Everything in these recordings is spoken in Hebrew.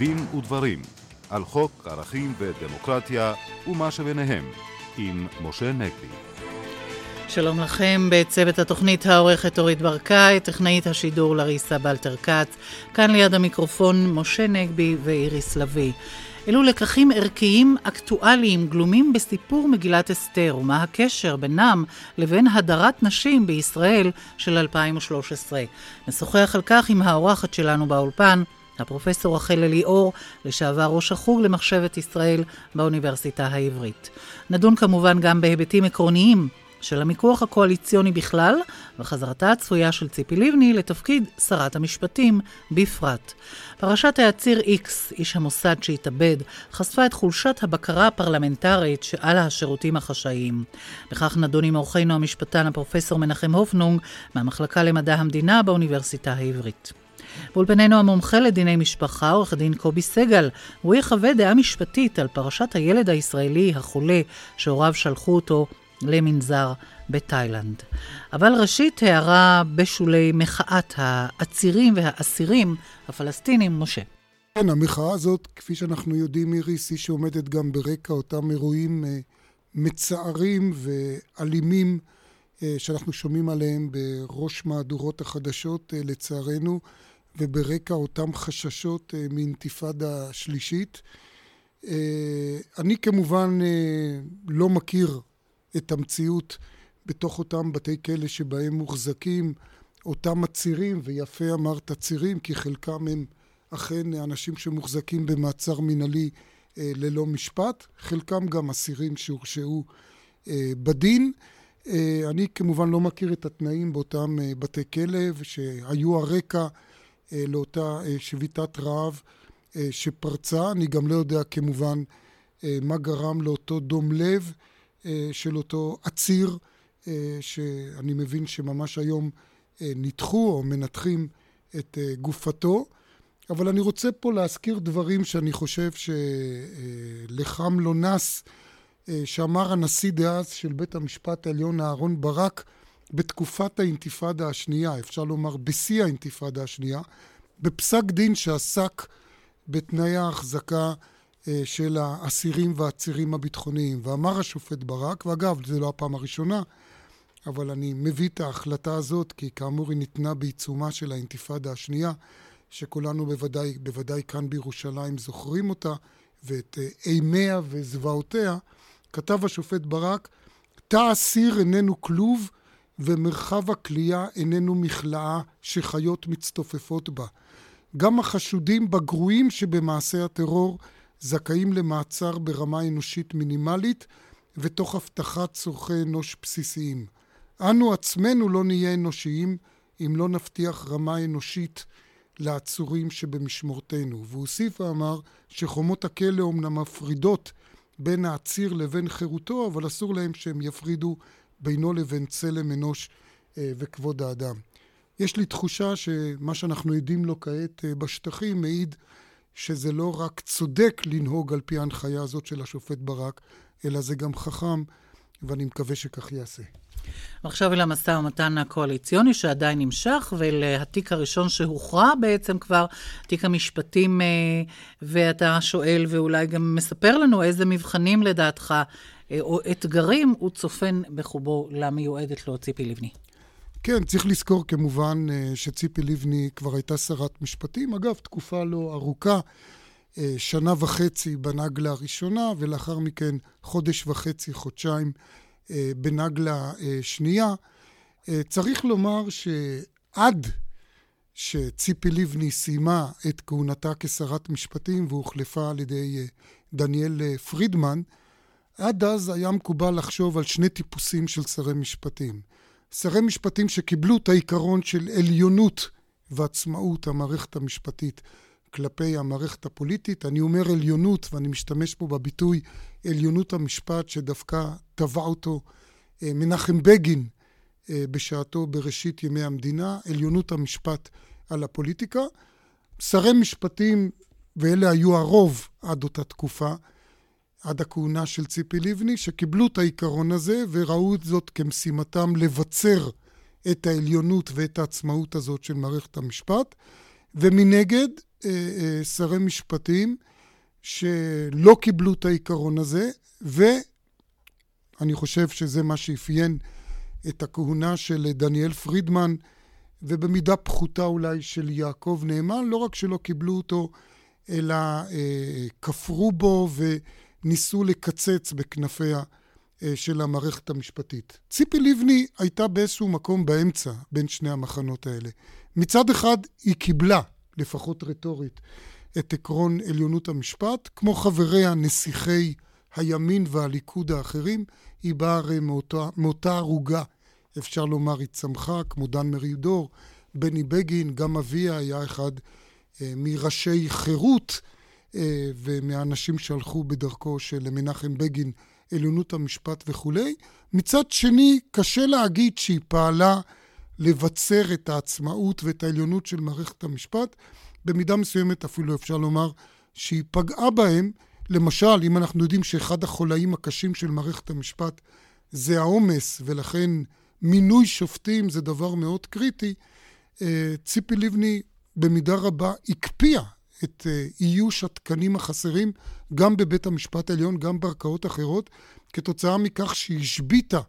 דין ודברים על חוק ערכים ודמוקרטיה ומה שביניהם עם משה נגבי. שלום לכם, בצוות התוכנית העורכת אורית ברקאי, טכנאית השידור לריסה בלטר כץ, כאן ליד המיקרופון משה נגבי ואיריס לביא. אלו לקחים ערכיים אקטואליים גלומים בסיפור מגילת אסתר, ומה הקשר בינם לבין הדרת נשים בישראל של 2013. נשוחח על כך עם האורחת שלנו באולפן, הפרופסור רחל אליאור, לשעבר ראש החוג למחשבת ישראל באוניברסיטה העברית. נדון כמובן גם בהיבטים עקרוניים של המיקוח הקואליציוני בכלל, וחזרתה הצפויה של ציפי לבני לתפקיד שרת המשפטים בפרט. פרשת העציר איקס, איש המוסד שהתאבד, חשפה את חולשת הבקרה הפרלמנטרית שעל השירותים החשאיים. בכך נדון עם אורחנו המשפטן הפרופסור מנחם הופנונג מהמחלקה למדע המדינה באוניברסיטה העברית. באולפנינו המומחה לדיני משפחה, עורך הדין קובי סגל, הוא יחווה דעה משפטית על פרשת הילד הישראלי החולה שהוריו שלחו אותו למנזר בתאילנד. אבל ראשית הערה בשולי מחאת העצירים והאסירים הפלסטינים, משה. כן, המחאה הזאת, כפי שאנחנו יודעים, איריס, היא שעומדת גם ברקע אותם אירועים אה, מצערים ואלימים אה, שאנחנו שומעים עליהם בראש מהדורות החדשות, אה, לצערנו, וברקע אותם חששות מאינתיפאדה שלישית. אני כמובן לא מכיר את המציאות בתוך אותם בתי כלא שבהם מוחזקים אותם עצירים, ויפה אמרת עצירים, כי חלקם הם אכן אנשים שמוחזקים במעצר מינהלי אה, ללא משפט, חלקם גם אסירים שהורשעו אה, בדין. אה, אני כמובן לא מכיר את התנאים באותם אה, בתי כלא, שהיו הרקע אה, לאותה אה, שביתת רעב אה, שפרצה. אני גם לא יודע כמובן אה, מה גרם לאותו דום לב. אה, של אותו עציר, אה, שאני מבין שממש היום אה, ניתחו או מנתחים את גופתו. אבל אני רוצה פה להזכיר דברים שאני חושב שלחם לא נס, שאמר הנשיא דאז של בית המשפט העליון אהרן ברק בתקופת האינתיפאדה השנייה, אפשר לומר בשיא האינתיפאדה השנייה, בפסק דין שעסק בתנאי ההחזקה אה, של האסירים והעצירים הביטחוניים. ואמר השופט ברק, ואגב, זו לא הפעם הראשונה, אבל אני מביא את ההחלטה הזאת, כי כאמור היא ניתנה בעיצומה של האינתיפאדה השנייה, שכולנו בוודאי, בוודאי כאן בירושלים זוכרים אותה, ואת אה, אימיה וזוועותיה, כתב השופט ברק, תא אסיר איננו כלוב, ומרחב הכליאה איננו מכלאה שחיות מצטופפות בה. גם החשודים בגרועים שבמעשי הטרור זכאים למעצר ברמה אנושית מינימלית ותוך הבטחת צורכי אנוש בסיסיים. אנו עצמנו לא נהיה אנושיים אם לא נבטיח רמה אנושית לעצורים שבמשמורתנו. והוסיף ואמר שחומות הכלא אומנם מפרידות בין העציר לבין חירותו, אבל אסור להם שהם יפרידו בינו לבין צלם אנוש אה, וכבוד האדם. יש לי תחושה שמה שאנחנו עדים לו כעת אה, בשטחים מעיד שזה לא רק צודק לנהוג על פי ההנחיה הזאת של השופט ברק, אלא זה גם חכם, ואני מקווה שכך יעשה. ועכשיו אל המשא ומתן הקואליציוני שעדיין נמשך, ולתיק הראשון שהוכרע בעצם כבר, תיק המשפטים, אה, ואתה שואל ואולי גם מספר לנו איזה מבחנים לדעתך אה, או אתגרים הוא צופן בחובו למיועדת לו ציפי לבני. כן, צריך לזכור כמובן אה, שציפי לבני כבר הייתה שרת משפטים, אגב, תקופה לא ארוכה, אה, שנה וחצי בנגלה הראשונה, ולאחר מכן חודש וחצי, חודשיים אה, בנגלה שנייה. צריך לומר שעד שציפי לבני סיימה את כהונתה כשרת משפטים והוחלפה על ידי דניאל פרידמן, עד אז היה מקובל לחשוב על שני טיפוסים של שרי משפטים. שרי משפטים שקיבלו את העיקרון של עליונות ועצמאות המערכת המשפטית כלפי המערכת הפוליטית. אני אומר עליונות, ואני משתמש פה בביטוי עליונות המשפט, שדווקא טבע אותו אה, מנחם בגין אה, בשעתו בראשית ימי המדינה, עליונות המשפט על הפוליטיקה. שרי משפטים, ואלה היו הרוב עד אותה תקופה, עד הכהונה של ציפי לבני, שקיבלו את העיקרון הזה וראו את זאת כמשימתם לבצר את העליונות ואת העצמאות הזאת של מערכת המשפט, ומנגד שרי משפטים שלא קיבלו את העיקרון הזה, ואני חושב שזה מה שאפיין את הכהונה של דניאל פרידמן, ובמידה פחותה אולי של יעקב נאמן, לא רק שלא קיבלו אותו, אלא אה, כפרו בו וניסו לקצץ בכנפיה אה, של המערכת המשפטית. ציפי לבני הייתה באיזשהו מקום באמצע בין שני המחנות האלה. מצד אחד היא קיבלה, לפחות רטורית, את עקרון עליונות המשפט, כמו חבריה נסיכי הימין והליכוד האחרים, היא באה הרי מאותה, ערוגה, אפשר לומר, היא צמחה, כמו דן מרידור, בני בגין, גם אביה היה אחד אה, מראשי חירות ומהאנשים שהלכו בדרכו של מנחם בגין, עליונות המשפט וכולי. מצד שני, קשה להגיד שהיא פעלה לבצר את העצמאות ואת העליונות של מערכת המשפט. במידה מסוימת אפילו אפשר לומר שהיא פגעה בהם. למשל, אם אנחנו יודעים שאחד החולאים הקשים של מערכת המשפט זה העומס, ולכן מינוי שופטים זה דבר מאוד קריטי, אה, ציפי לבני במידה רבה הקפיאה את אה, איוש התקנים החסרים גם בבית המשפט העליון, גם בערכאות אחרות, כתוצאה מכך שהשביתה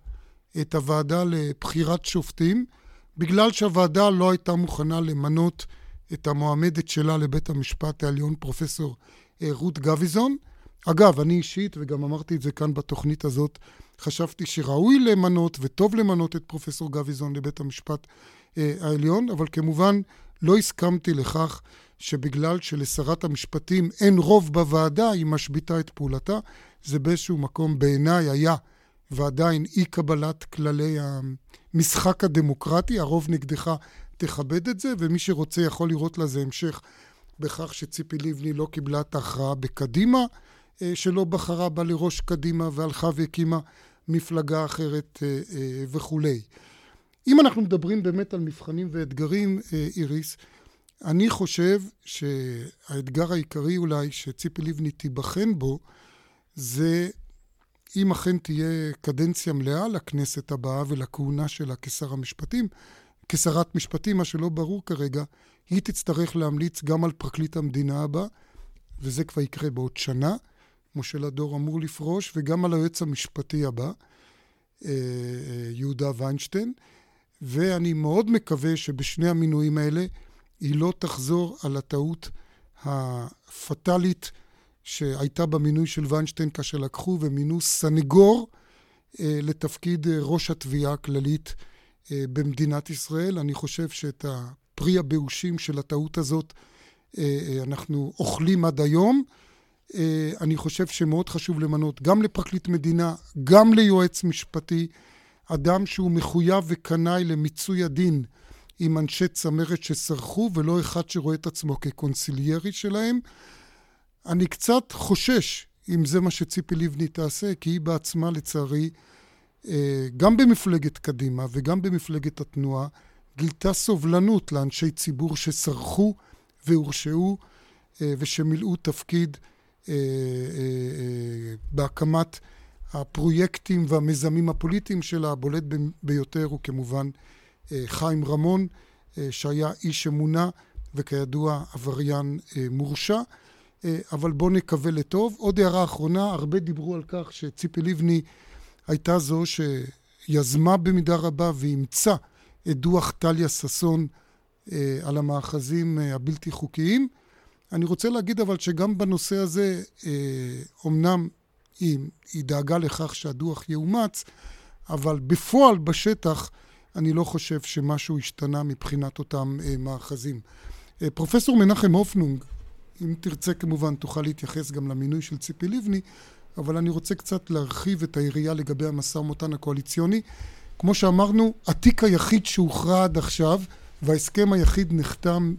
את הוועדה לבחירת שופטים, בגלל שהוועדה לא הייתה מוכנה למנות את המועמדת שלה לבית המשפט העליון, פרופסור אה, רות גביזון. אגב, אני אישית, וגם אמרתי את זה כאן בתוכנית הזאת, חשבתי שראוי למנות וטוב למנות את פרופסור גביזון לבית המשפט אה, העליון, אבל כמובן לא הסכמתי לכך שבגלל שלשרת המשפטים אין רוב בוועדה, היא משביתה את פעולתה. זה באיזשהו מקום בעיניי היה ועדיין אי קבלת כללי המשחק הדמוקרטי, הרוב נגדך תכבד את זה, ומי שרוצה יכול לראות לזה המשך בכך שציפי לבני לא קיבלה את ההכרעה בקדימה, אה, שלא בחרה בה לראש קדימה והלכה והקימה מפלגה אחרת אה, אה, וכולי. אם אנחנו מדברים באמת על מבחנים ואתגרים, איריס, אני חושב שהאתגר העיקרי אולי שציפי לבני תיבחן בו, זה אם אכן תהיה קדנציה מלאה לכנסת הבאה ולכהונה שלה כשר המשפטים, כשרת משפטים, מה שלא ברור כרגע, היא תצטרך להמליץ גם על פרקליט המדינה הבא, וזה כבר יקרה בעוד שנה, משה לדור אמור לפרוש, וגם על היועץ המשפטי הבא, אה, אה, יהודה ויינשטיין, ואני מאוד מקווה שבשני המינויים האלה היא לא תחזור על הטעות הפטאלית שהייתה במינוי של ויינשטיין כאשר לקחו ומינו סנגור אה, לתפקיד אה, ראש התביעה הכללית אה, במדינת ישראל. אני חושב שאת הפרי הבאושים של הטעות הזאת אה, אה, אנחנו אוכלים עד היום. אה, אני חושב שמאוד חשוב למנות גם לפרקליט מדינה, גם ליועץ משפטי, אדם שהוא מחויב וקנאי למיצוי הדין עם אנשי צמרת שסרחו, ולא אחד שרואה את עצמו כקונסיליירי שלהם. אני קצת חושש אם זה מה שציפי לבני תעשה, כי היא בעצמה, לצערי, אה, גם במפלגת קדימה וגם במפלגת התנועה, גילתה סובלנות לאנשי ציבור שסרחו והורשעו אה, ושמילאו תפקיד אה, בהקמת הפרויקטים והמיזמים הפוליטיים שלה. הבולט ביותר הוא כמובן חיים רמון, שהיה איש אמונה וכידוע עבריין מורשע. אבל בואו נקווה לטוב. עוד הערה אחרונה, הרבה דיברו על כך שציפי לבני הייתה זו שיזמה במידה רבה ואימצה את דוח טליה ששון אה, על המאחזים אה, הבלתי חוקיים. אני רוצה להגיד אבל שגם בנושא הזה, אומנם אה, היא, היא דאגה לכך שהדוח יאומץ, אבל בפועל, בשטח, אני לא חושב שמשהו השתנה מבחינת אותם מאחזים. פרופסור מנחם הופנונג, אם תרצה כמובן תוכל להתייחס גם למינוי של ציפי לבני, אבל אני רוצה קצת להרחיב את היריעה לגבי המשא ומתן הקואליציוני. כמו שאמרנו, התיק היחיד שהוכרע עד עכשיו, וההסכם היחיד נחתם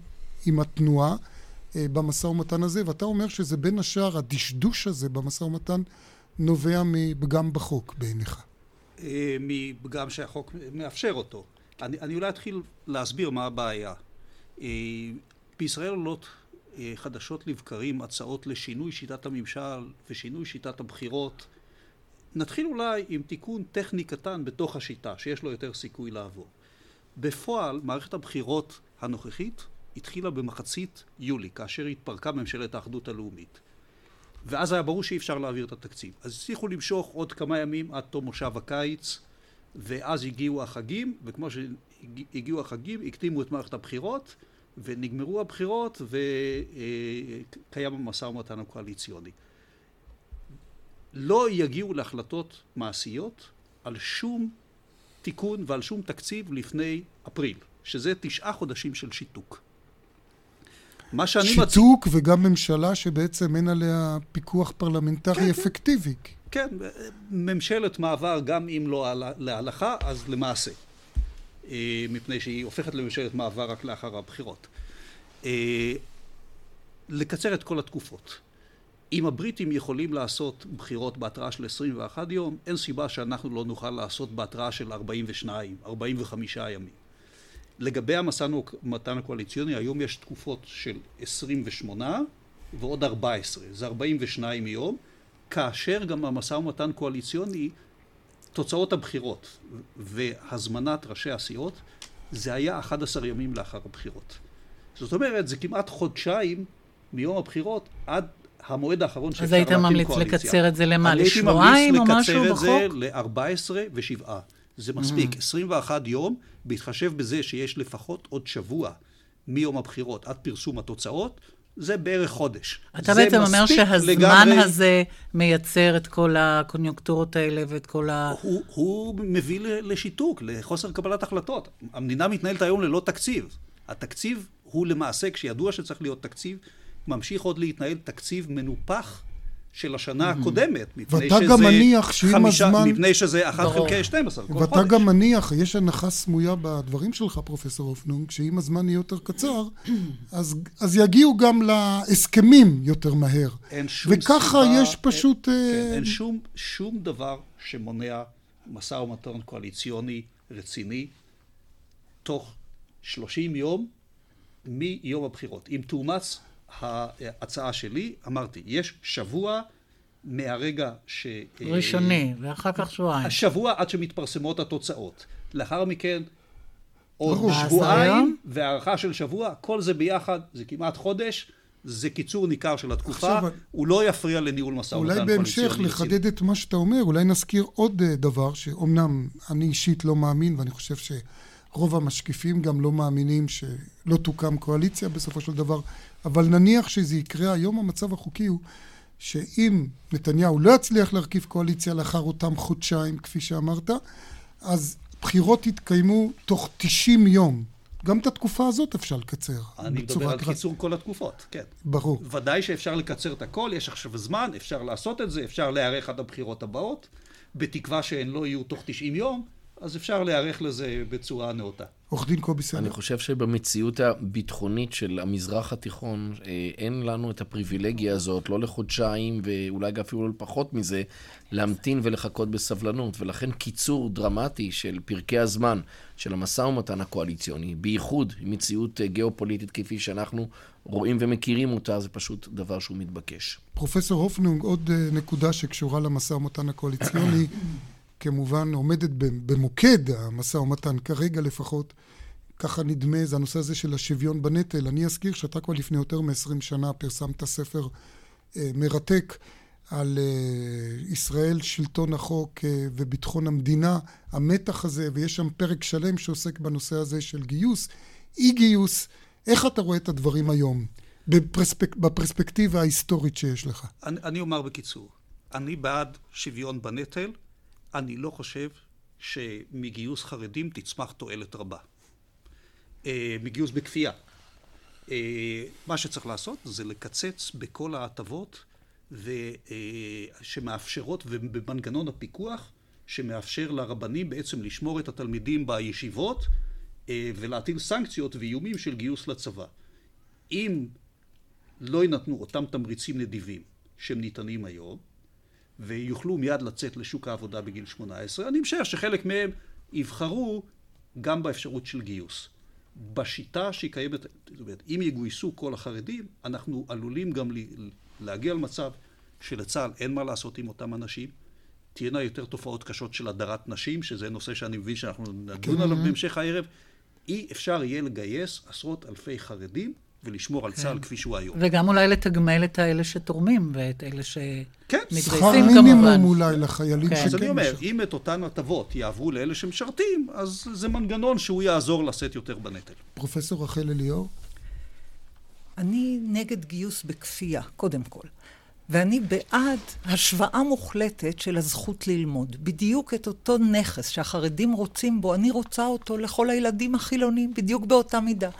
עם התנועה אה, במשא ומתן הזה, ואתה אומר שזה בין השאר, הדשדוש הזה במשא ומתן נובע מפגם בחוק בעיניך. מפגם שהחוק מאפשר אותו. אני, אני אולי אתחיל להסביר מה הבעיה. אה, בישראל עולות אה, חדשות לבקרים הצעות לשינוי שיטת הממשל ושינוי שיטת הבחירות. נתחיל אולי עם תיקון טכני קטן בתוך השיטה, שיש לו יותר סיכוי לעבור. בפועל, מערכת הבחירות הנוכחית התחילה במחצית יולי, כאשר התפרקה ממשלת האחדות הלאומית. ואז היה ברור שאי אפשר להעביר את התקציב. אז הצליחו למשוך עוד כמה ימים עד תום מושב הקיץ, ואז הגיעו החגים, וכמו שהגיעו החגים, הקדימו את מערכת הבחירות, ונגמרו הבחירות, וקיים המשא ומתן הקואליציוני. לא יגיעו להחלטות מעשיות על שום תיקון ועל שום תקציב לפני אפריל, שזה תשעה חודשים של שיתוק. מה שאני שיתוק מצ... וגם ממשלה שבעצם אין עליה פיקוח פרלמנטרי כן, כן. אפקטיבי. כן, ממשלת מעבר גם אם לא להלכה, אז למעשה. אה, מפני שהיא הופכת לממשלת מעבר רק לאחר הבחירות. אה, לקצר את כל התקופות. אם הבריטים יכולים לעשות בחירות בהתראה של 21 יום, אין סיבה שאנחנו לא נוכל לעשות בהתראה של 42, 45 ימים. לגבי המשא ומתן הקואליציוני, היום יש תקופות של 28 ועוד 14, זה 42 יום, כאשר גם המשא ומתן קואליציוני, תוצאות הבחירות והזמנת ראשי הסיעות, זה היה 11 ימים לאחר הבחירות. זאת אומרת, זה כמעט חודשיים מיום הבחירות עד המועד האחרון שאפשר להקים קואליציה. אז היית ממליץ לקצר את זה למה? לשבועיים או משהו בחוק? אני הייתי ממליץ לקצר את זה ל-14 ו-7. זה מספיק. Mm. 21 יום, בהתחשב בזה שיש לפחות עוד שבוע מיום הבחירות עד פרסום התוצאות, זה בערך חודש. אתה בעצם אומר שהזמן לגמרי... הזה מייצר את כל הקוניונקטורות האלה ואת כל ה... הוא, הוא מביא לשיתוק, לחוסר קבלת החלטות. המדינה מתנהלת היום ללא תקציב. התקציב הוא למעשה, כשידוע שצריך להיות תקציב, ממשיך עוד להתנהל תקציב מנופח של השנה הקודמת, מפני שזה... ואתה גם מניח שאם הזמן... מפני שזה 1 חלקי 12 כל חודש. ואתה גם מניח, יש הנחה סמויה בדברים שלך, פרופסור אופנונג, שאם הזמן יהיה יותר קצר, אז, אז יגיעו גם להסכמים יותר מהר. אין שום וככה סיבה... יש פשוט... אין, כן, אין שום, שום דבר שמונע משא ומתן קואליציוני רציני תוך 30 יום מיום הבחירות. אם תאומץ ההצעה שלי, אמרתי, יש שבוע מהרגע ש... ראשוני, ואחר כך שבועיים. השבוע עד שמתפרסמות התוצאות. לאחר מכן עוד שבועיים, והארכה של שבוע, כל זה ביחד, זה כמעט חודש. זה קיצור ניכר של התקופה, עכשיו, הוא לא יפריע לניהול משא ומתן אולי בהמשך לחדד את מה שאתה אומר, אולי נזכיר עוד אה, דבר, שאומנם אני אישית לא מאמין, ואני חושב שרוב המשקיפים גם לא מאמינים שלא תוקם קואליציה בסופו של דבר, אבל נניח שזה יקרה, היום המצב החוקי הוא שאם נתניהו לא יצליח להרכיב קואליציה לאחר אותם חודשיים, כפי שאמרת, אז בחירות יתקיימו תוך 90 יום. גם את התקופה הזאת אפשר לקצר. אני מדבר על קיצור כל התקופות, כן. ברור. ודאי שאפשר לקצר את הכל, יש עכשיו זמן, אפשר לעשות את זה, אפשר להיערך עד הבחירות הבאות, בתקווה שהן לא יהיו תוך 90 יום, אז אפשר להיערך לזה בצורה נאותה. עורך דין קובי סלע. אני חושב שבמציאות הביטחונית של המזרח התיכון, אה, אין לנו את הפריבילגיה הזאת, לא לחודשיים ואולי אפילו לא פחות מזה, להמתין ולחכות בסבלנות. ולכן קיצור דרמטי של פרקי הזמן של המשא ומתן הקואליציוני, בייחוד עם מציאות אה, גיאופוליטית כפי שאנחנו רואים ומכירים אותה, זה פשוט דבר שהוא מתבקש. פרופסור הופנונג, עוד אה, נקודה שקשורה למשא ומתן הקואליציוני. כמובן עומדת במוקד המשא ומתן, כרגע לפחות, ככה נדמה, זה הנושא הזה של השוויון בנטל. אני אזכיר שאתה כבר לפני יותר מ-20 שנה פרסמת ספר אה, מרתק על אה, ישראל, שלטון החוק אה, וביטחון המדינה, המתח הזה, ויש שם פרק שלם שעוסק בנושא הזה של גיוס, אי גיוס. איך אתה רואה את הדברים היום, בפרספק, בפרספקטיבה ההיסטורית שיש לך? אני, אני אומר בקיצור, אני בעד שוויון בנטל. אני לא חושב שמגיוס חרדים תצמח תועלת רבה. אה, מגיוס בכפייה. אה, מה שצריך לעשות זה לקצץ בכל ההטבות אה, שמאפשרות, ובמנגנון הפיקוח שמאפשר לרבנים בעצם לשמור את התלמידים בישיבות ולהטיל סנקציות ואיומים של גיוס לצבא. אם לא יינתנו אותם תמריצים נדיבים שהם ניתנים היום, ויוכלו מיד לצאת לשוק העבודה בגיל 18, אני משער שחלק מהם יבחרו גם באפשרות של גיוס. בשיטה שהיא קיימת, זאת אומרת, אם יגויסו כל החרדים, אנחנו עלולים גם להגיע למצב שלצה"ל אין מה לעשות עם אותם אנשים, תהיינה יותר תופעות קשות של הדרת נשים, שזה נושא שאני מבין שאנחנו נדון עליו בהמשך הערב, אי אפשר יהיה לגייס עשרות אלפי חרדים ולשמור על כן. צה"ל כפי שהוא היום. וגם אולי לתגמל את האלה שתורמים ואת אלה כן, שמתגייסים שכר כמובן. מינימום אולי לחיילים כן. שכן אז אני אומר. אם את אותן הטבות יעברו לאלה שמשרתים, אז זה מנגנון שהוא יעזור לשאת יותר בנטל. פרופסור רחל אליאור? אני נגד גיוס בכפייה, קודם כל. ואני בעד השוואה מוחלטת של הזכות ללמוד. בדיוק את אותו נכס שהחרדים רוצים בו, אני רוצה אותו לכל הילדים החילונים, בדיוק באותה מידה.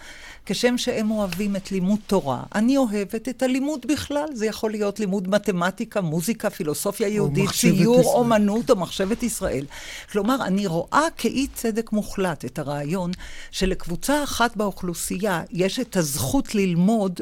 כשם שהם אוהבים את לימוד תורה, אני אוהבת את הלימוד בכלל. זה יכול להיות לימוד מתמטיקה, מוזיקה, פילוסופיה יהודית, ציור, ישראל. אומנות או מחשבת ישראל. כלומר, אני רואה כאי צדק מוחלט את הרעיון שלקבוצה אחת באוכלוסייה יש את הזכות ללמוד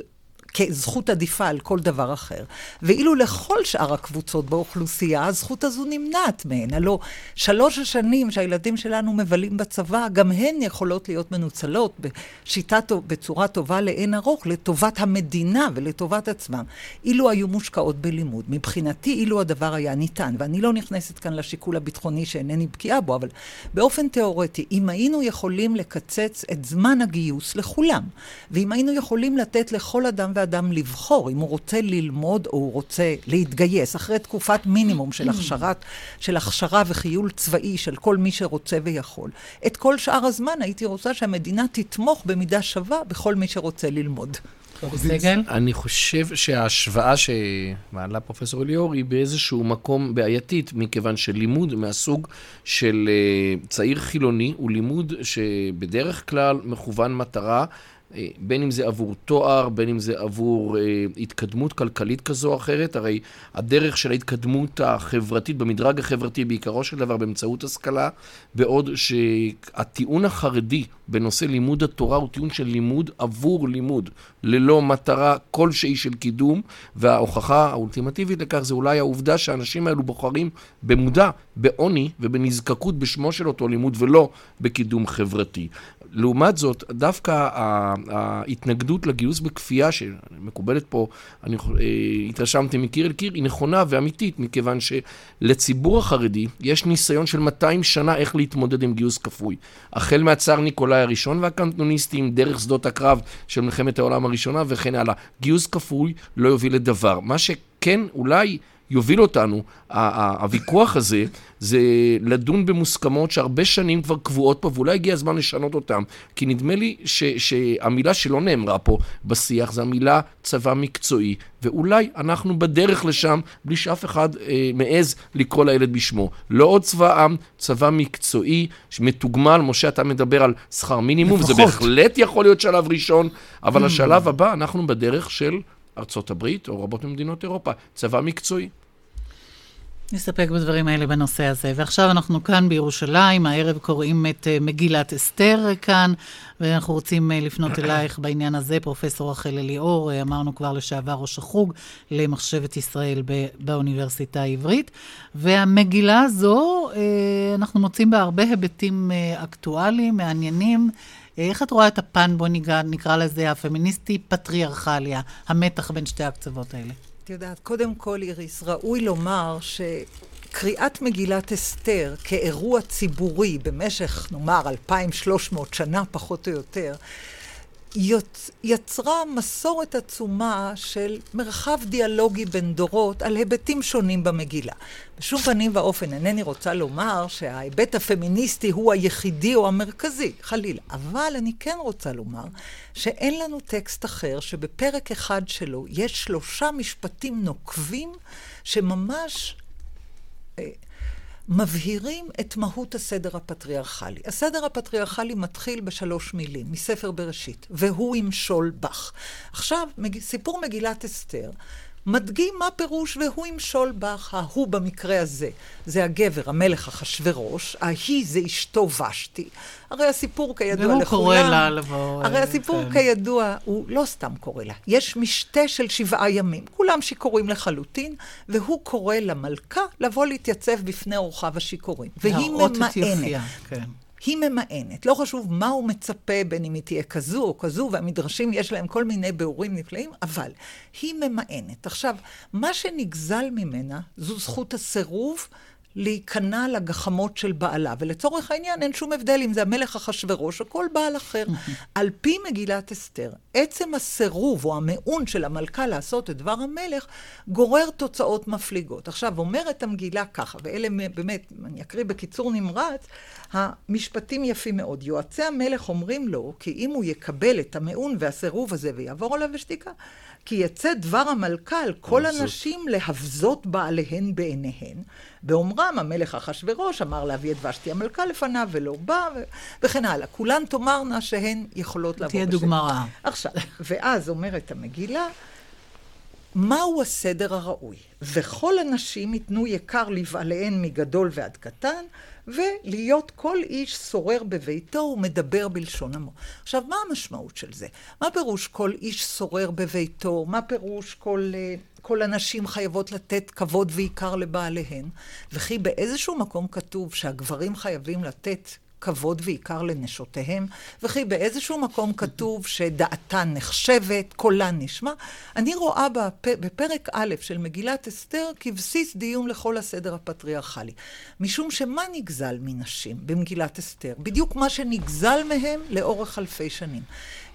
כזכות עדיפה על כל דבר אחר. ואילו לכל שאר הקבוצות באוכלוסייה, הזכות הזו נמנעת מהן. הלוא שלוש השנים שהילדים שלנו מבלים בצבא, גם הן יכולות להיות מנוצלות בשיטה, בצורה טובה לאין ארוך, לטובת המדינה ולטובת עצמם. אילו היו מושקעות בלימוד. מבחינתי, אילו הדבר היה ניתן, ואני לא נכנסת כאן לשיקול הביטחוני שאינני בקיאה בו, אבל באופן תיאורטי, אם היינו יכולים לקצץ את זמן הגיוס לכולם, ואם היינו יכולים לתת לכל אדם ואדם לבחור אם הוא רוצה ללמוד או הוא רוצה להתגייס, אחרי תקופת מינימום של הכשרת, של הכשרה וחיול צבאי של כל מי שרוצה ויכול, את כל שאר הזמן הייתי רוצה שהמדינה תתמוך במידה שווה בכל מי שרוצה ללמוד. סגל? אני חושב שההשוואה שמעלה פרופסור אליאור היא באיזשהו מקום בעייתית, מכיוון שלימוד מהסוג של אה, צעיר חילוני הוא לימוד שבדרך כלל מכוון מטרה. אה, בין אם זה עבור תואר, בין אם זה עבור אה, התקדמות כלכלית כזו או אחרת, הרי הדרך של ההתקדמות החברתית, במדרג החברתי, בעיקרו של דבר באמצעות השכלה, בעוד שהטיעון החרדי בנושא לימוד התורה הוא טיעון של לימוד עבור לימוד, ללא מטרה כלשהי של קידום, וההוכחה האולטימטיבית לכך זה אולי העובדה שהאנשים האלו בוחרים במודע, בעוני ובנזקקות בשמו של אותו לימוד ולא בקידום חברתי. לעומת זאת, דווקא ההתנגדות לגיוס בכפייה שמקובלת פה, אני אה, התרשמתי מקיר אל קיר, היא נכונה ואמיתית, מכיוון שלציבור החרדי יש ניסיון של 200 שנה איך להתמודד עם גיוס כפוי. החל מהצאר ניקולאי הראשון והקנטוניסטים, דרך שדות הקרב של מלחמת העולם הראשונה וכן הלאה. גיוס כפוי לא יוביל לדבר. מה שכן אולי... יוביל אותנו, הוויכוח הזה, זה לדון במוסכמות שהרבה שנים כבר קבועות פה, ואולי הגיע הזמן לשנות אותן. כי נדמה לי ש- שהמילה שלא נאמרה פה בשיח זה המילה צבא מקצועי, ואולי אנחנו בדרך לשם בלי שאף אחד אה, מעז לקרוא לילד בשמו. לא עוד צבא עם, צבא מקצועי, מתוגמל, משה, אתה מדבר על שכר מינימום, זה. בהחלט יכול להיות שלב ראשון, אבל השלב הבא, אנחנו בדרך של ארצות הברית, או רבות ממדינות אירופה, צבא מקצועי. נסתפק בדברים האלה בנושא הזה. ועכשיו אנחנו כאן בירושלים, הערב קוראים את אה, מגילת אסתר כאן, ואנחנו רוצים אה, לפנות אלייך בעניין הזה, פרופסור רחל אליאור, אה, אמרנו כבר לשעבר ראש החוג למחשבת ישראל באוניברסיטה העברית. והמגילה הזו, אנחנו מוצאים בה הרבה היבטים אקטואליים, מעניינים. איך את רואה את הפן, בוא נקרא לזה הפמיניסטי-פטריארכליה, המתח בין שתי הקצוות האלה? יודעת, קודם כל, איריס, ראוי לומר שקריאת מגילת אסתר כאירוע ציבורי במשך, נאמר, 2,300 שנה, פחות או יותר, יוצ... יצרה מסורת עצומה של מרחב דיאלוגי בין דורות על היבטים שונים במגילה. בשום פנים ואופן אינני רוצה לומר שההיבט הפמיניסטי הוא היחידי או המרכזי, חלילה. אבל אני כן רוצה לומר שאין לנו טקסט אחר שבפרק אחד שלו יש שלושה משפטים נוקבים שממש... מבהירים את מהות הסדר הפטריארכלי. הסדר הפטריארכלי מתחיל בשלוש מילים, מספר בראשית, והוא ימשול בך. עכשיו. סיפור מגילת אסתר מדגים מה פירוש והוא ימשול בך. ההוא במקרה הזה זה הגבר, המלך אחשורוש, ההיא זה אשתו ושתי. הרי הסיפור כידוע והוא לכולם... קורא לה לבוא, הרי אה, הסיפור כן. כידוע, הוא לא סתם קורא לה. יש משתה של שבעה ימים, כולם שיכורים לחלוטין, והוא קורא למלכה לבוא להתייצב בפני אורחיו השיכורים. והיא ממאנת. כן. היא ממאנת. לא חשוב מה הוא מצפה, בין אם היא תהיה כזו או כזו, והמדרשים יש להם כל מיני ביאורים נפלאים, אבל היא ממאנת. עכשיו, מה שנגזל ממנה זו זכות הסירוב להיכנע לגחמות של בעלה. ולצורך העניין אין שום הבדל אם זה המלך אחשורוש או כל בעל אחר. על פי מגילת אסתר, עצם הסירוב או המעון של המלכה לעשות את דבר המלך, גורר תוצאות מפליגות. עכשיו, אומרת המגילה ככה, ואלה באמת, אני אקריא בקיצור נמרץ, המשפטים יפים מאוד. יועצי המלך אומרים לו, כי אם הוא יקבל את המעון והסירוב הזה ויעבור עליו בשתיקה, כי יצא דבר המלכה על כל הנשים להבזות בעליהן בעיניהן. באומרם המלך אחשורוש אמר להביא את ושתי המלכה לפניו ולא בא, ו... וכן הלאה. כולן תאמרנה שהן יכולות לבוא בשם. תהיה דוגמה רעה. עכשיו, ואז אומרת המגילה, מהו הסדר הראוי? וכל הנשים ייתנו יקר לבעליהן מגדול ועד קטן, ולהיות כל איש שורר בביתו ומדבר בלשון עמו. עכשיו, מה המשמעות של זה? מה פירוש כל איש שורר בביתו? מה פירוש כל, אה, כל הנשים חייבות לתת כבוד ויקר לבעליהן? וכי באיזשהו מקום כתוב שהגברים חייבים לתת כבוד ועיקר לנשותיהם, וכי באיזשהו מקום כתוב שדעתן נחשבת, קולן נשמע. אני רואה בפ... בפרק א' של מגילת אסתר כבסיס דיון לכל הסדר הפטריארכלי. משום שמה נגזל מנשים במגילת אסתר? בדיוק מה שנגזל מהם לאורך אלפי שנים.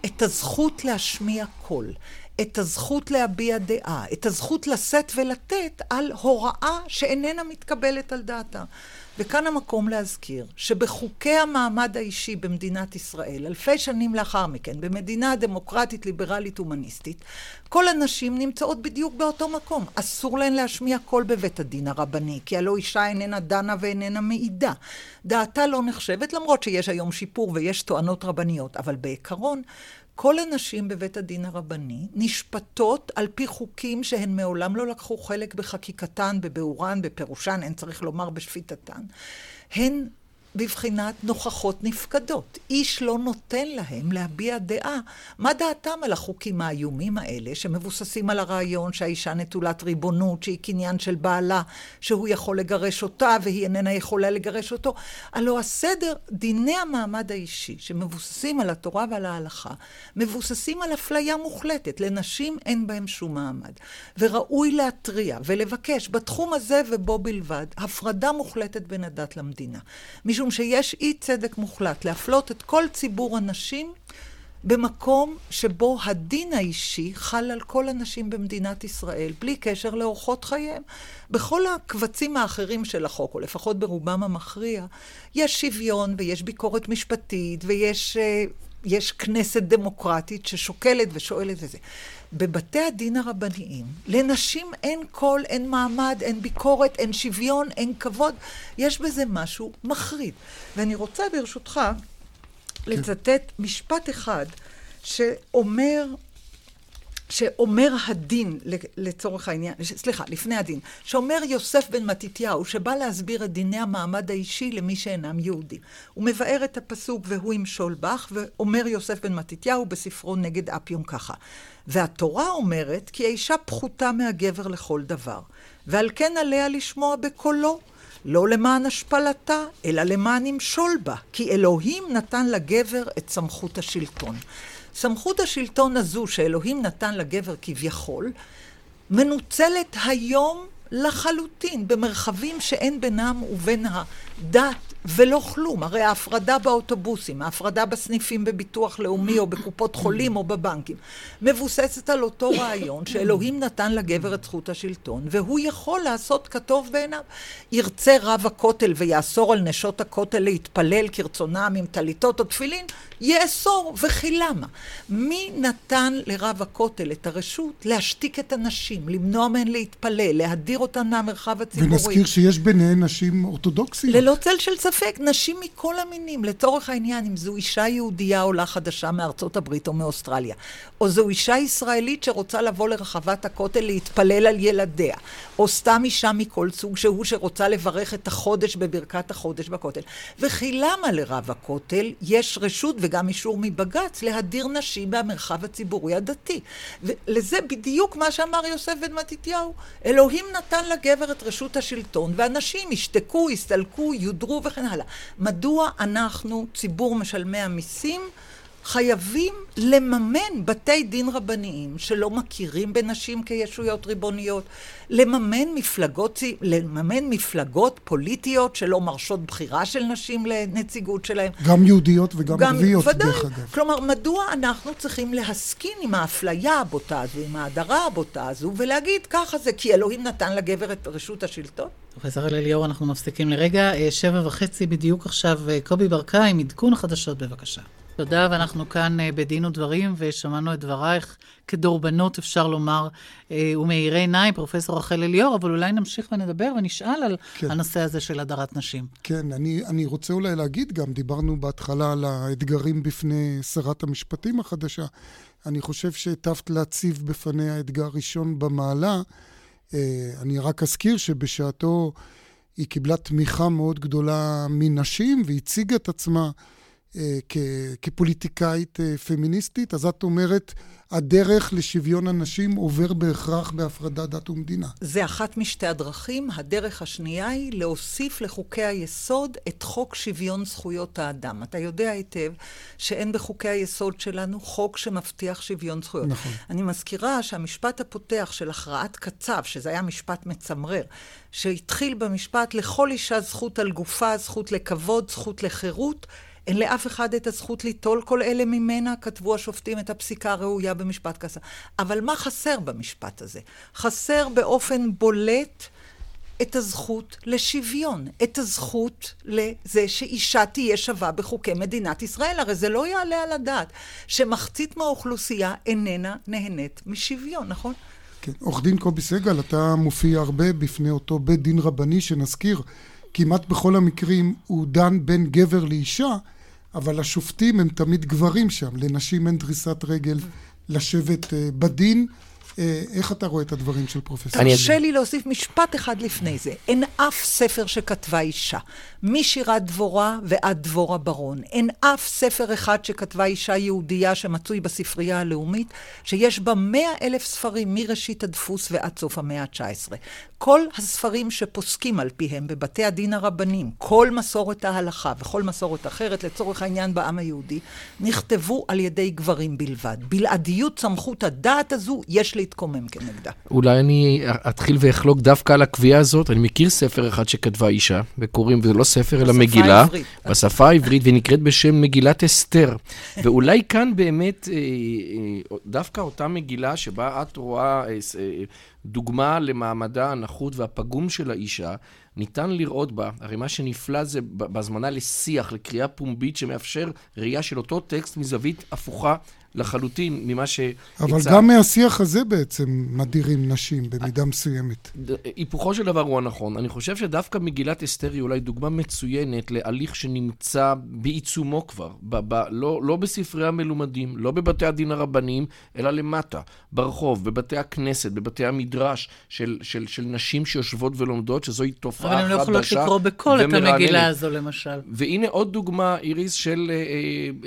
את הזכות להשמיע קול. את הזכות להביע דעה, את הזכות לשאת ולתת על הוראה שאיננה מתקבלת על דעתה. וכאן המקום להזכיר שבחוקי המעמד האישי במדינת ישראל, אלפי שנים לאחר מכן, במדינה דמוקרטית, ליברלית, הומניסטית, כל הנשים נמצאות בדיוק באותו מקום. אסור להן להשמיע קול בבית הדין הרבני, כי הלא אישה איננה דנה ואיננה מעידה. דעתה לא נחשבת, למרות שיש היום שיפור ויש טוענות רבניות, אבל בעיקרון, כל הנשים בבית הדין הרבני נשפטות על פי חוקים שהן מעולם לא לקחו חלק בחקיקתן, בביאורן, בפירושן, אין צריך לומר בשפיטתן. הן בבחינת נוכחות נפקדות. איש לא נותן להם להביע דעה מה דעתם על החוקים האיומים האלה, שמבוססים על הרעיון שהאישה נטולת ריבונות, שהיא קניין של בעלה, שהוא יכול לגרש אותה והיא איננה יכולה לגרש אותו. הלוא הסדר, דיני המעמד האישי, שמבוססים על התורה ועל ההלכה, מבוססים על אפליה מוחלטת. לנשים אין בהם שום מעמד. וראוי להתריע ולבקש בתחום הזה ובו בלבד, הפרדה מוחלטת בין הדת למדינה. משום שיש אי צדק מוחלט להפלות את כל ציבור הנשים במקום שבו הדין האישי חל על כל הנשים במדינת ישראל, בלי קשר לאורחות חייהם. בכל הקבצים האחרים של החוק, או לפחות ברובם המכריע, יש שוויון ויש ביקורת משפטית ויש uh, יש כנסת דמוקרטית ששוקלת ושואלת וזה. בבתי הדין הרבניים, לנשים אין קול, אין מעמד, אין ביקורת, אין שוויון, אין כבוד. יש בזה משהו מחריד. ואני רוצה ברשותך לצטט משפט אחד שאומר שאומר הדין לצורך העניין, סליחה, לפני הדין, שאומר יוסף בן מתתיהו, שבא להסביר את דיני המעמד האישי למי שאינם יהודים. הוא מבאר את הפסוק והוא ימשול בך, ואומר יוסף בן מתתיהו בספרו נגד אפיום ככה. והתורה אומרת כי האישה פחותה מהגבר לכל דבר, ועל כן עליה לשמוע בקולו. לא למען השפלתה, אלא למען ימשול בה, כי אלוהים נתן לגבר את סמכות השלטון. סמכות השלטון הזו שאלוהים נתן לגבר כביכול, מנוצלת היום לחלוטין במרחבים שאין בינם ובין הדת ולא כלום. הרי ההפרדה באוטובוסים, ההפרדה בסניפים בביטוח לאומי או בקופות חולים או בבנקים, מבוססת על אותו רעיון שאלוהים נתן לגבר את זכות השלטון, והוא יכול לעשות כטוב בעיניו. ירצה רב הכותל ויאסור על נשות הכותל להתפלל כרצונם עם טליתות או תפילין, יאסור. וכי למה? מי נתן לרב הכותל את הרשות להשתיק את הנשים, למנוע מהן להתפלל, להדיר אותן מהמרחב הציבורי? ונזכיר שיש ביניהן נשים אורתודוקסיות. ללא צל של ספק. נשים מכל המינים, לצורך העניין, אם זו אישה יהודייה עולה חדשה מארצות הברית או מאוסטרליה, או זו אישה ישראלית שרוצה לבוא לרחבת הכותל להתפלל על ילדיה, או סתם אישה מכל סוג שהוא שרוצה לברך את החודש בברכת החודש בכותל. וכי למה לרב הכותל יש רשות וגם אישור מבג"ץ להדיר נשים מהמרחב הציבורי הדתי? ולזה בדיוק מה שאמר יוסף בן מתתיהו. אלוהים נתן לגבר את רשות השלטון, ואנשים ישתקו, יסתלקו, יודרו וכן הלאה. מדוע אנחנו, ציבור משלמי המיסים, חייבים לממן בתי דין רבניים שלא מכירים בנשים כישויות ריבוניות, לממן מפלגות, לממן מפלגות פוליטיות שלא מרשות בחירה של נשים לנציגות שלהם. גם יהודיות וגם ערביות, דרך אגב. כלומר, מדוע אנחנו צריכים להסכין עם האפליה הבוטה הזו, עם ההדרה הבוטה הזו, ולהגיד ככה זה כי אלוהים נתן לגבר את רשות השלטון? פרופסור אליאור, אנחנו מפסיקים לרגע. אה, שבע וחצי בדיוק עכשיו, אה, קובי ברקאי עם עדכון החדשות, בבקשה. תודה, ואנחנו כאן אה, בדין ודברים, ושמענו את דברייך כדורבנות, אפשר לומר, ומאירי עיניים, פרופסור רחל אליאור, אבל אולי נמשיך ונדבר ונשאל על כן. הנושא הזה של הדרת נשים. כן, אני, אני רוצה אולי להגיד גם, דיברנו בהתחלה על האתגרים בפני שרת המשפטים החדשה. אני חושב שהיטבת להציב בפניה אתגר ראשון במעלה. אה, אני רק אזכיר שבשעתו היא קיבלה תמיכה מאוד גדולה מנשים והציגה את עצמה אה, כפוליטיקאית אה, פמיניסטית, אז את אומרת, הדרך לשוויון הנשים עובר בהכרח בהפרדת דת ומדינה. זה אחת משתי הדרכים. הדרך השנייה היא להוסיף לחוקי היסוד את חוק שוויון זכויות האדם. אתה יודע היטב שאין בחוקי היסוד שלנו חוק שמבטיח שוויון זכויות. נכון. אני מזכירה שהמשפט הפותח של הכרעת קצב, שזה היה משפט מצמרר, שהתחיל במשפט לכל אישה זכות על גופה, זכות לכבוד, זכות לחירות, אין לאף אחד את הזכות ליטול כל אלה ממנה, כתבו השופטים את הפסיקה הראויה במשפט כזה. אבל מה חסר במשפט הזה? חסר באופן בולט את הזכות לשוויון, את הזכות לזה שאישה תהיה שווה בחוקי מדינת ישראל. הרי זה לא יעלה על הדעת שמחצית מהאוכלוסייה איננה נהנית משוויון, נכון? כן. עורך דין קובי סגל, אתה מופיע הרבה בפני אותו בית דין רבני שנזכיר, כמעט בכל המקרים הוא דן בין גבר לאישה, אבל השופטים הם תמיד גברים שם, לנשים אין דריסת רגל לשבת אה, בדין. אה, איך אתה רואה את הדברים של פרופסור? תרשה לי להוסיף משפט אחד לפני זה. אין אף ספר שכתבה אישה, משירת דבורה ועד דבורה ברון. אין אף ספר אחד שכתבה אישה יהודייה שמצוי בספרייה הלאומית, שיש בה מאה אלף ספרים מראשית הדפוס ועד סוף המאה ה-19. כל הספרים שפוסקים על פיהם בבתי הדין הרבנים, כל מסורת ההלכה וכל מסורת אחרת, לצורך העניין בעם היהודי, נכתבו על ידי גברים בלבד. בלעדיות סמכות הדעת הזו, יש להתקומם כנגדה. אולי אני אתחיל ואחלוק דווקא על הקביעה הזאת. אני מכיר ספר אחד שכתבה אישה, וקוראים, וזה לא ספר אלא מגילה, העברית. בשפה העברית, ונקראת בשם מגילת אסתר. ואולי כאן באמת, אה, אה, דווקא אותה מגילה שבה את רואה... דוגמה למעמדה הנחות והפגום של האישה, ניתן לראות בה, הרי מה שנפלא זה בהזמנה לשיח, לקריאה פומבית שמאפשר ראייה של אותו טקסט מזווית הפוכה לחלוטין ממה שהצעת. אבל גם מהשיח הזה בעצם מדירים נשים במידה מסוימת. היפוכו של דבר הוא הנכון. אני חושב שדווקא מגילת אסתר היא אולי דוגמה מצוינת להליך שנמצא בעיצומו כבר. ב- ב- לא, לא בספרי המלומדים, לא בבתי הדין הרבניים, אלא למטה, ברחוב, בבתי הכנסת, בבתי המדרש של, של, של נשים שיושבות ולומדות, שזוהי תופעה חדשה ומרעננת. אבל הן לא יכולות לקרוא בקול את המגילה הזו, למשל. והנה עוד דוגמה, איריס, של אה, אה,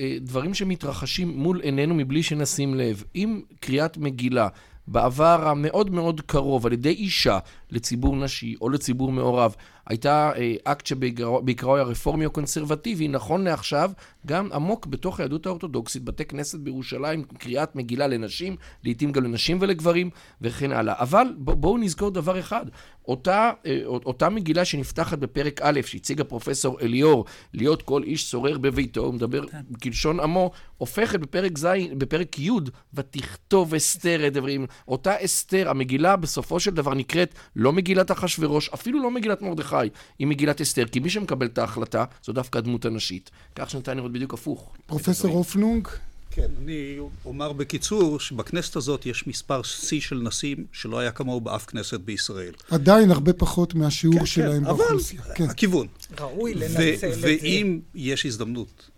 אה, דברים שמתרחשים מול עינינו מבלי שנשים לב. אם קריאת מגילה בעבר המאוד מאוד קרוב על ידי אישה לציבור נשי או לציבור מעורב, הייתה אה, אקט שבעיקרו היה רפורמי או קונסרבטיבי, נכון לעכשיו, גם עמוק בתוך היהדות האורתודוקסית, בתי כנסת בירושלים, קריאת מגילה לנשים, לעיתים גם לנשים ולגברים, וכן הלאה. אבל בואו נזכור דבר אחד, אותה, אה, אותה מגילה שנפתחת בפרק א', שהציג הפרופסור אליאור, להיות כל איש שורר בביתו, הוא מדבר כן. כלשון עמו, הופכת בפרק ז', בפרק י', ותכתוב אסתר את דברים. אותה אסתר, המגילה בסופו של דבר נקראת לא מגילת אחשורוש, אפילו לא מגילת מרדכי, היא מגילת אסתר, כי מי שמקבל את ההחלטה זו דווקא הדמות הנשית. כך שניתן לראות בדיוק הפוך. פרופסור אופנונג? כן, אני אומר בקיצור שבכנסת הזאת יש מספר שיא של נשים שלא היה כמוהו באף כנסת בישראל. עדיין הרבה פחות מהשיעור כן, שלהם כן, באוכלוסייה. אבל כן. הכיוון. ראוי לנצל את זה. ואם יש הזדמנות,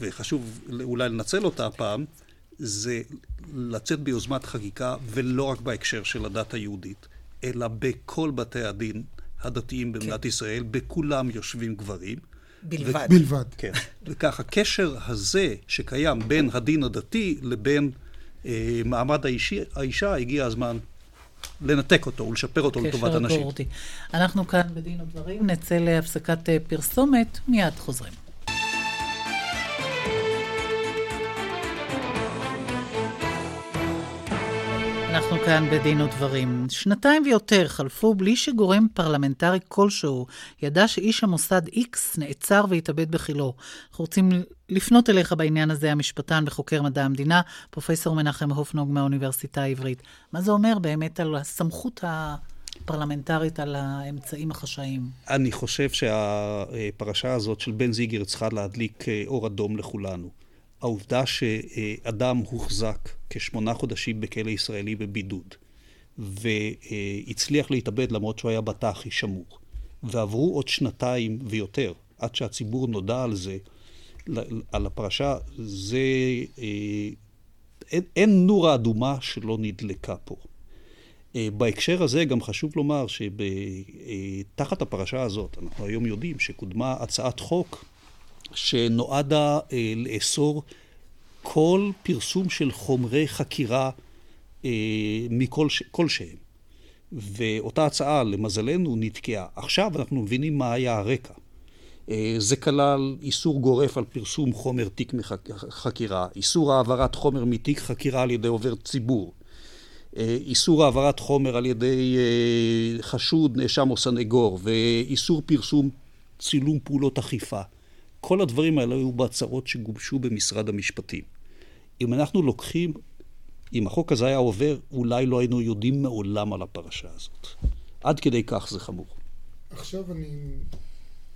וחשוב אולי לנצל אותה הפעם, זה לצאת ביוזמת חקיקה, ולא רק בהקשר של הדת היהודית, אלא בכל בתי הדין הדתיים במדינת כן. ישראל, בכולם יושבים גברים. בלבד. ו- בלבד. כן. וכך, הקשר הזה שקיים בין הדין הדתי לבין אה, מעמד האישי, האישה, הגיע הזמן לנתק אותו ולשפר אותו לטובת גורדי. אנחנו כאן בדין ודברים, נצא להפסקת אה, פרסומת, מיד חוזרים. אנחנו כאן בדין ודברים. שנתיים ויותר חלפו בלי שגורם פרלמנטרי כלשהו ידע שאיש המוסד X נעצר והתאבד בחילו. אנחנו רוצים לפנות אליך בעניין הזה, המשפטן וחוקר מדע המדינה, פרופ' מנחם הופנוג מהאוניברסיטה העברית. מה זה אומר באמת על הסמכות הפרלמנטרית, על האמצעים החשאיים? אני חושב שהפרשה הזאת של בן זיגר צריכה להדליק אור אדום לכולנו. העובדה שאדם הוחזק כשמונה חודשים בכלא ישראלי בבידוד, והצליח להתאבד למרות שהוא היה בתא הכי שמור, ועברו עוד שנתיים ויותר עד שהציבור נודע על זה, על הפרשה, זה... אין, אין נורה אדומה שלא נדלקה פה. בהקשר הזה גם חשוב לומר שתחת הפרשה הזאת, אנחנו היום יודעים שקודמה הצעת חוק שנועדה אה, לאסור כל פרסום של חומרי חקירה אה, מכל כלשהם. ואותה הצעה, למזלנו, נתקעה. עכשיו אנחנו מבינים מה היה הרקע. אה, זה כלל איסור גורף על פרסום חומר תיק חקירה, איסור העברת חומר מתיק חקירה על ידי עובר ציבור, אה, איסור העברת חומר על ידי אה, חשוד, נאשם או סנגור, ואיסור פרסום צילום פעולות אכיפה. כל הדברים האלה היו בהצהרות שגובשו במשרד המשפטים. אם אנחנו לוקחים, אם החוק הזה היה עובר, אולי לא היינו יודעים מעולם על הפרשה הזאת. עד כדי כך זה חמור. עכשיו אני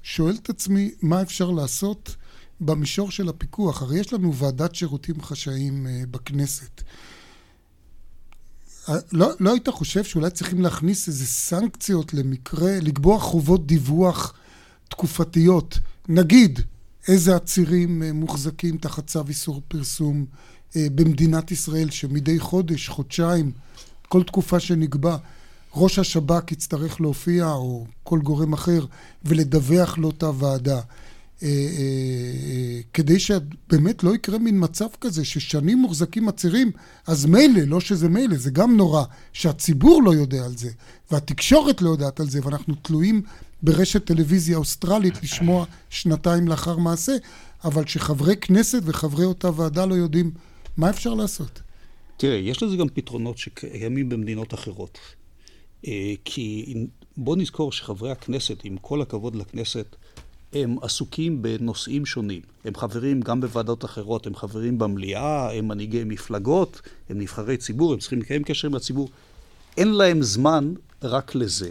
שואל את עצמי, מה אפשר לעשות במישור של הפיקוח? הרי יש לנו ועדת שירותים חשאיים uh, בכנסת. אה, לא, לא היית חושב שאולי צריכים להכניס איזה סנקציות למקרה, לקבוע חובות דיווח תקופתיות? נגיד, איזה עצירים אה, מוחזקים תחת צו איסור פרסום אה, במדינת ישראל, שמדי חודש, חודשיים, כל תקופה שנקבע, ראש השב"כ יצטרך להופיע, או כל גורם אחר, ולדווח לאותה ועדה. אה, כדי שבאמת לא יקרה מין מצב כזה ששנים מוחזקים עצירים, אז מילא, לא שזה מילא, זה גם נורא שהציבור לא יודע על זה, והתקשורת לא יודעת על זה, ואנחנו תלויים ברשת טלוויזיה אוסטרלית לשמוע שנתיים לאחר מעשה, אבל שחברי כנסת וחברי אותה ועדה לא יודעים מה אפשר לעשות. תראה, יש לזה גם פתרונות שקיימים במדינות אחרות. אה, כי בוא נזכור שחברי הכנסת, עם כל הכבוד לכנסת, הם עסוקים בנושאים שונים. הם חברים גם בוועדות אחרות, הם חברים במליאה, הם מנהיגי מפלגות, הם נבחרי ציבור, הם צריכים לקיים קשר עם הציבור. אין להם זמן רק לזה.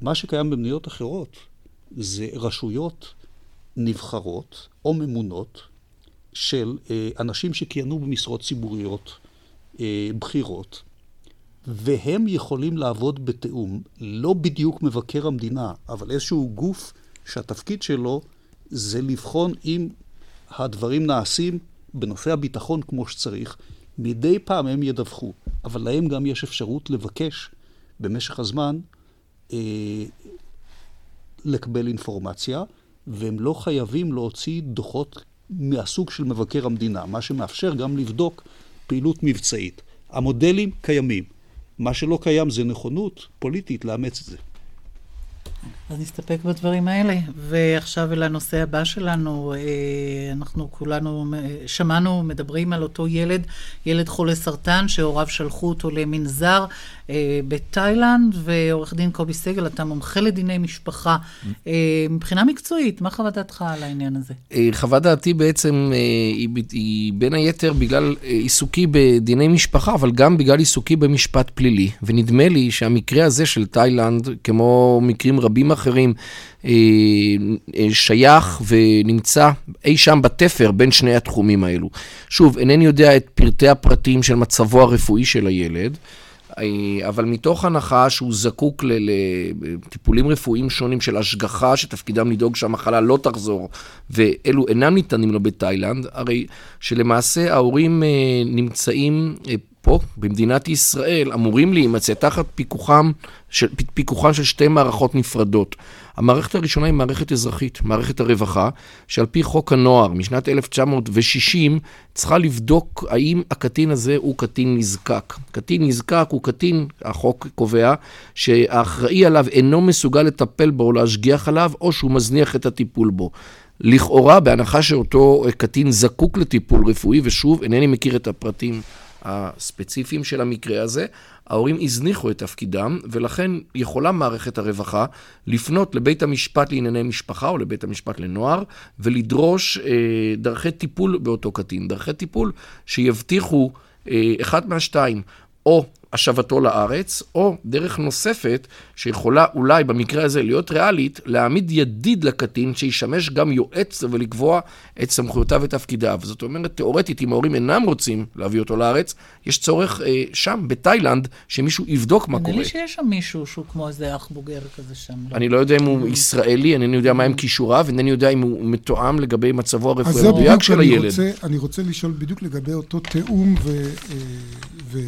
מה שקיים במדינות אחרות זה רשויות נבחרות או ממונות של אה, אנשים שכיהנו במשרות ציבוריות אה, בכירות, והם יכולים לעבוד בתיאום, לא בדיוק מבקר המדינה, אבל איזשהו גוף שהתפקיד שלו זה לבחון אם הדברים נעשים בנושא הביטחון כמו שצריך. מדי פעם הם ידווחו, אבל להם גם יש אפשרות לבקש במשך הזמן אה, לקבל אינפורמציה, והם לא חייבים להוציא דוחות מהסוג של מבקר המדינה, מה שמאפשר גם לבדוק פעילות מבצעית. המודלים קיימים. מה שלא קיים זה נכונות פוליטית לאמץ את זה. אז נסתפק בדברים האלה. ועכשיו אל הנושא הבא שלנו. אה, אנחנו כולנו שמענו, מדברים על אותו ילד, ילד חולה סרטן, שהוריו שלחו אותו למנזר אה, בתאילנד, ועורך דין קובי סגל, אתה מומחה לדיני משפחה. אה, מבחינה מקצועית, מה חוות דעתך על העניין הזה? חוות דעתי בעצם היא בין היתר בגלל עיסוקי בדיני משפחה, אבל גם בגלל עיסוקי במשפט פלילי. ונדמה לי שהמקרה הזה של תאילנד, כמו מקרים רבים אחרים, אה, אה, שייך ונמצא אי שם בתפר בין שני התחומים האלו. שוב, אינני יודע את פרטי הפרטים של מצבו הרפואי של הילד. אה, אבל מתוך הנחה שהוא זקוק לטיפולים רפואיים שונים של השגחה, שתפקידם לדאוג שהמחלה לא תחזור, ואלו אינם ניתנים לו בתאילנד, הרי שלמעשה ההורים נמצאים פה, במדינת ישראל, אמורים להימצא תחת פיקוחם של, פיקוחן של שתי מערכות נפרדות. המערכת הראשונה היא מערכת אזרחית, מערכת הרווחה, שעל פי חוק הנוער משנת 1960 צריכה לבדוק האם הקטין הזה הוא קטין נזקק. קטין נזקק הוא קטין, החוק קובע, שהאחראי עליו אינו מסוגל לטפל בו או להשגיח עליו, או שהוא מזניח את הטיפול בו. לכאורה, בהנחה שאותו קטין זקוק לטיפול רפואי, ושוב, אינני מכיר את הפרטים הספציפיים של המקרה הזה, ההורים הזניחו את תפקידם, ולכן יכולה מערכת הרווחה לפנות לבית המשפט לענייני משפחה או לבית המשפט לנוער, ולדרוש אה, דרכי טיפול באותו קטין. דרכי טיפול שיבטיחו אה, אחד מהשתיים, או השבתו לארץ, או דרך נוספת שיכולה אולי במקרה הזה להיות ריאלית, להעמיד ידיד לקטין שישמש גם יועץ ולקבוע את סמכויותיו ותפקידיו. זאת אומרת, תאורטית, אם ההורים אינם רוצים להביא אותו לארץ, יש צורך אה, שם, בתאילנד, שמישהו יבדוק מה קורה. נדמה לי שיש שם מישהו שהוא כמו איזה אח בוגר כזה שם. לא? אני לא יודע אם הוא ישראלי, אינני יודע מהם כישוריו, אינני יודע אם הוא מתואם לגבי מצבו אז הרפואי זה המדויק בדיוק, של אני הילד. רוצה, אני רוצה לשאול בדיוק לגבי אותו תיאום ו, אה,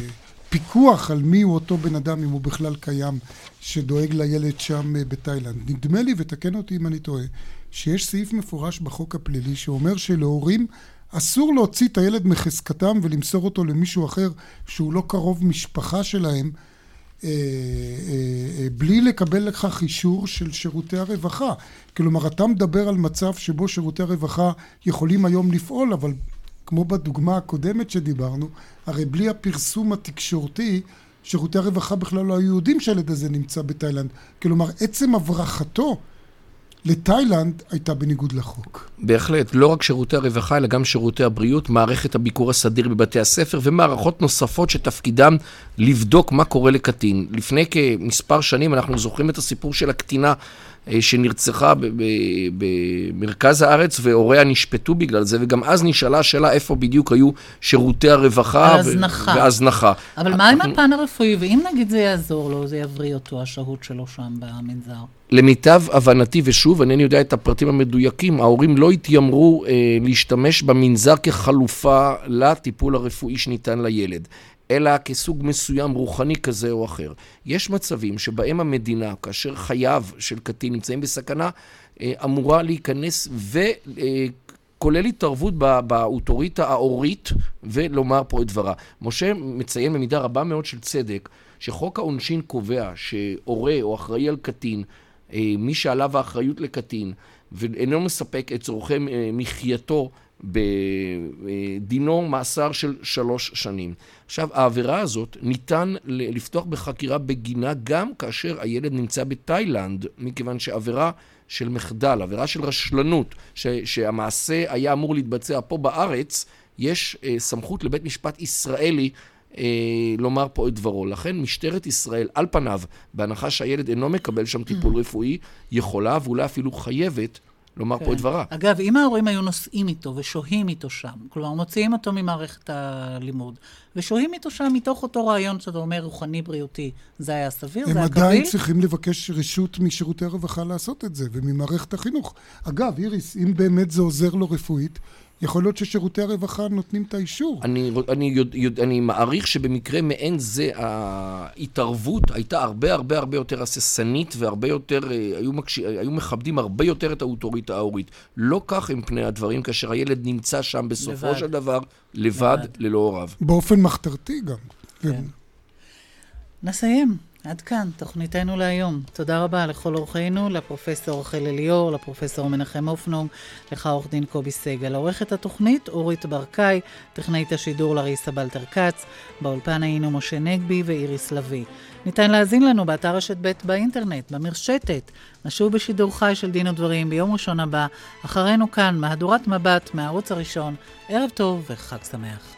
ופיקוח על מי הוא אותו בן אדם, אם הוא בכלל קיים, שדואג לילד שם אה, בתאילנד. נדמה לי, ותקן אותי אם אני טועה, שיש סעיף מפורש בחוק הפלילי שאומר שלהורים אסור להוציא את הילד מחזקתם ולמסור אותו למישהו אחר שהוא לא קרוב משפחה שלהם. אה, אה, אה, בלי לקבל לכך אישור של שירותי הרווחה. כלומר, אתה מדבר על מצב שבו שירותי הרווחה יכולים היום לפעול, אבל כמו בדוגמה הקודמת שדיברנו, הרי בלי הפרסום התקשורתי, שירותי הרווחה בכלל לא היו יודעים שהילד הזה נמצא בתאילנד. כלומר, עצם הברחתו לתאילנד הייתה בניגוד לחוק. בהחלט, לא רק שירותי הרווחה, אלא גם שירותי הבריאות, מערכת הביקור הסדיר בבתי הספר ומערכות נוספות שתפקידם לבדוק מה קורה לקטין. לפני כמספר שנים אנחנו זוכרים את הסיפור של הקטינה שנרצחה ב- ב- במרכז הארץ והוריה נשפטו בגלל זה, וגם אז נשאלה השאלה איפה בדיוק היו שירותי הרווחה. על ו- הזנחה. והזנחה. אבל מה עם הפן הרפואי? ואם נגיד זה יעזור לו, זה יבריא אותו, השהות שלו שם במנזר. למיטב הבנתי, ושוב, אינני יודע את הפרטים המדויקים, ההורים לא התיימרו אה, להשתמש במנזר כחלופה לטיפול הרפואי שניתן לילד, אלא כסוג מסוים רוחני כזה או אחר. יש מצבים שבהם המדינה, כאשר חייו של קטין נמצאים בסכנה, אה, אמורה להיכנס ו... אה, כולל התערבות בא- באוטוריטה ההורית ולומר פה את דברה. משה מציין במידה רבה מאוד של צדק שחוק העונשין קובע שהורה או אחראי על קטין, אה, מי שעליו האחריות לקטין ואינו מספק את צורכי מחייתו בדינו מאסר של שלוש שנים. עכשיו, העבירה הזאת ניתן לפתוח בחקירה בגינה גם כאשר הילד נמצא בתאילנד, מכיוון שעבירה של מחדל, עבירה של רשלנות, ש- שהמעשה היה אמור להתבצע פה בארץ, יש אה, סמכות לבית משפט ישראלי אה, לומר פה את דברו. לכן משטרת ישראל, על פניו, בהנחה שהילד אינו מקבל שם טיפול רפואי, יכולה ואולי אפילו חייבת לומר פה את דברה. אגב, אם ההורים היו נוסעים איתו ושוהים איתו שם, כלומר, מוציאים אותו ממערכת הלימוד, ושוהים איתו שם מתוך אותו רעיון שאתה אומר, רוחני-בריאותי, זה היה סביר? הם זה היה עדיין קביל? צריכים לבקש רשות משירותי הרווחה לעשות את זה, וממערכת החינוך. אגב, איריס, אם באמת זה עוזר לו רפואית, יכול להיות ששירותי הרווחה נותנים את האישור. אני, אני, יודע, יודע, אני מעריך שבמקרה מעין זה ההתערבות הייתה הרבה הרבה הרבה יותר הססנית והרבה יותר, אה, היו, מקש... היו מכבדים הרבה יותר את האוטוריטה ההורית. לא כך הם פני הדברים כאשר הילד נמצא שם בסופו לבד. של דבר, לבד, לבד. ללא הוריו. באופן מחתרתי גם. כן. נסיים. עד כאן, תוכניתנו להיום. תודה רבה לכל אורחינו, לפרופסור רחל אליאור, לפרופסור מנחם אופנונג, לך עורך דין קובי סגל. עורכת התוכנית, אורית ברקאי, טכנאית השידור לריסה בלטר כץ, באולפן היינו משה נגבי ואיריס לביא. ניתן להאזין לנו באתר רשת ב' באינטרנט, במרשתת. נשוב בשידור חי של דין ודברים ביום ראשון הבא. אחרינו כאן, מהדורת מבט מהערוץ הראשון. ערב טוב וחג שמח.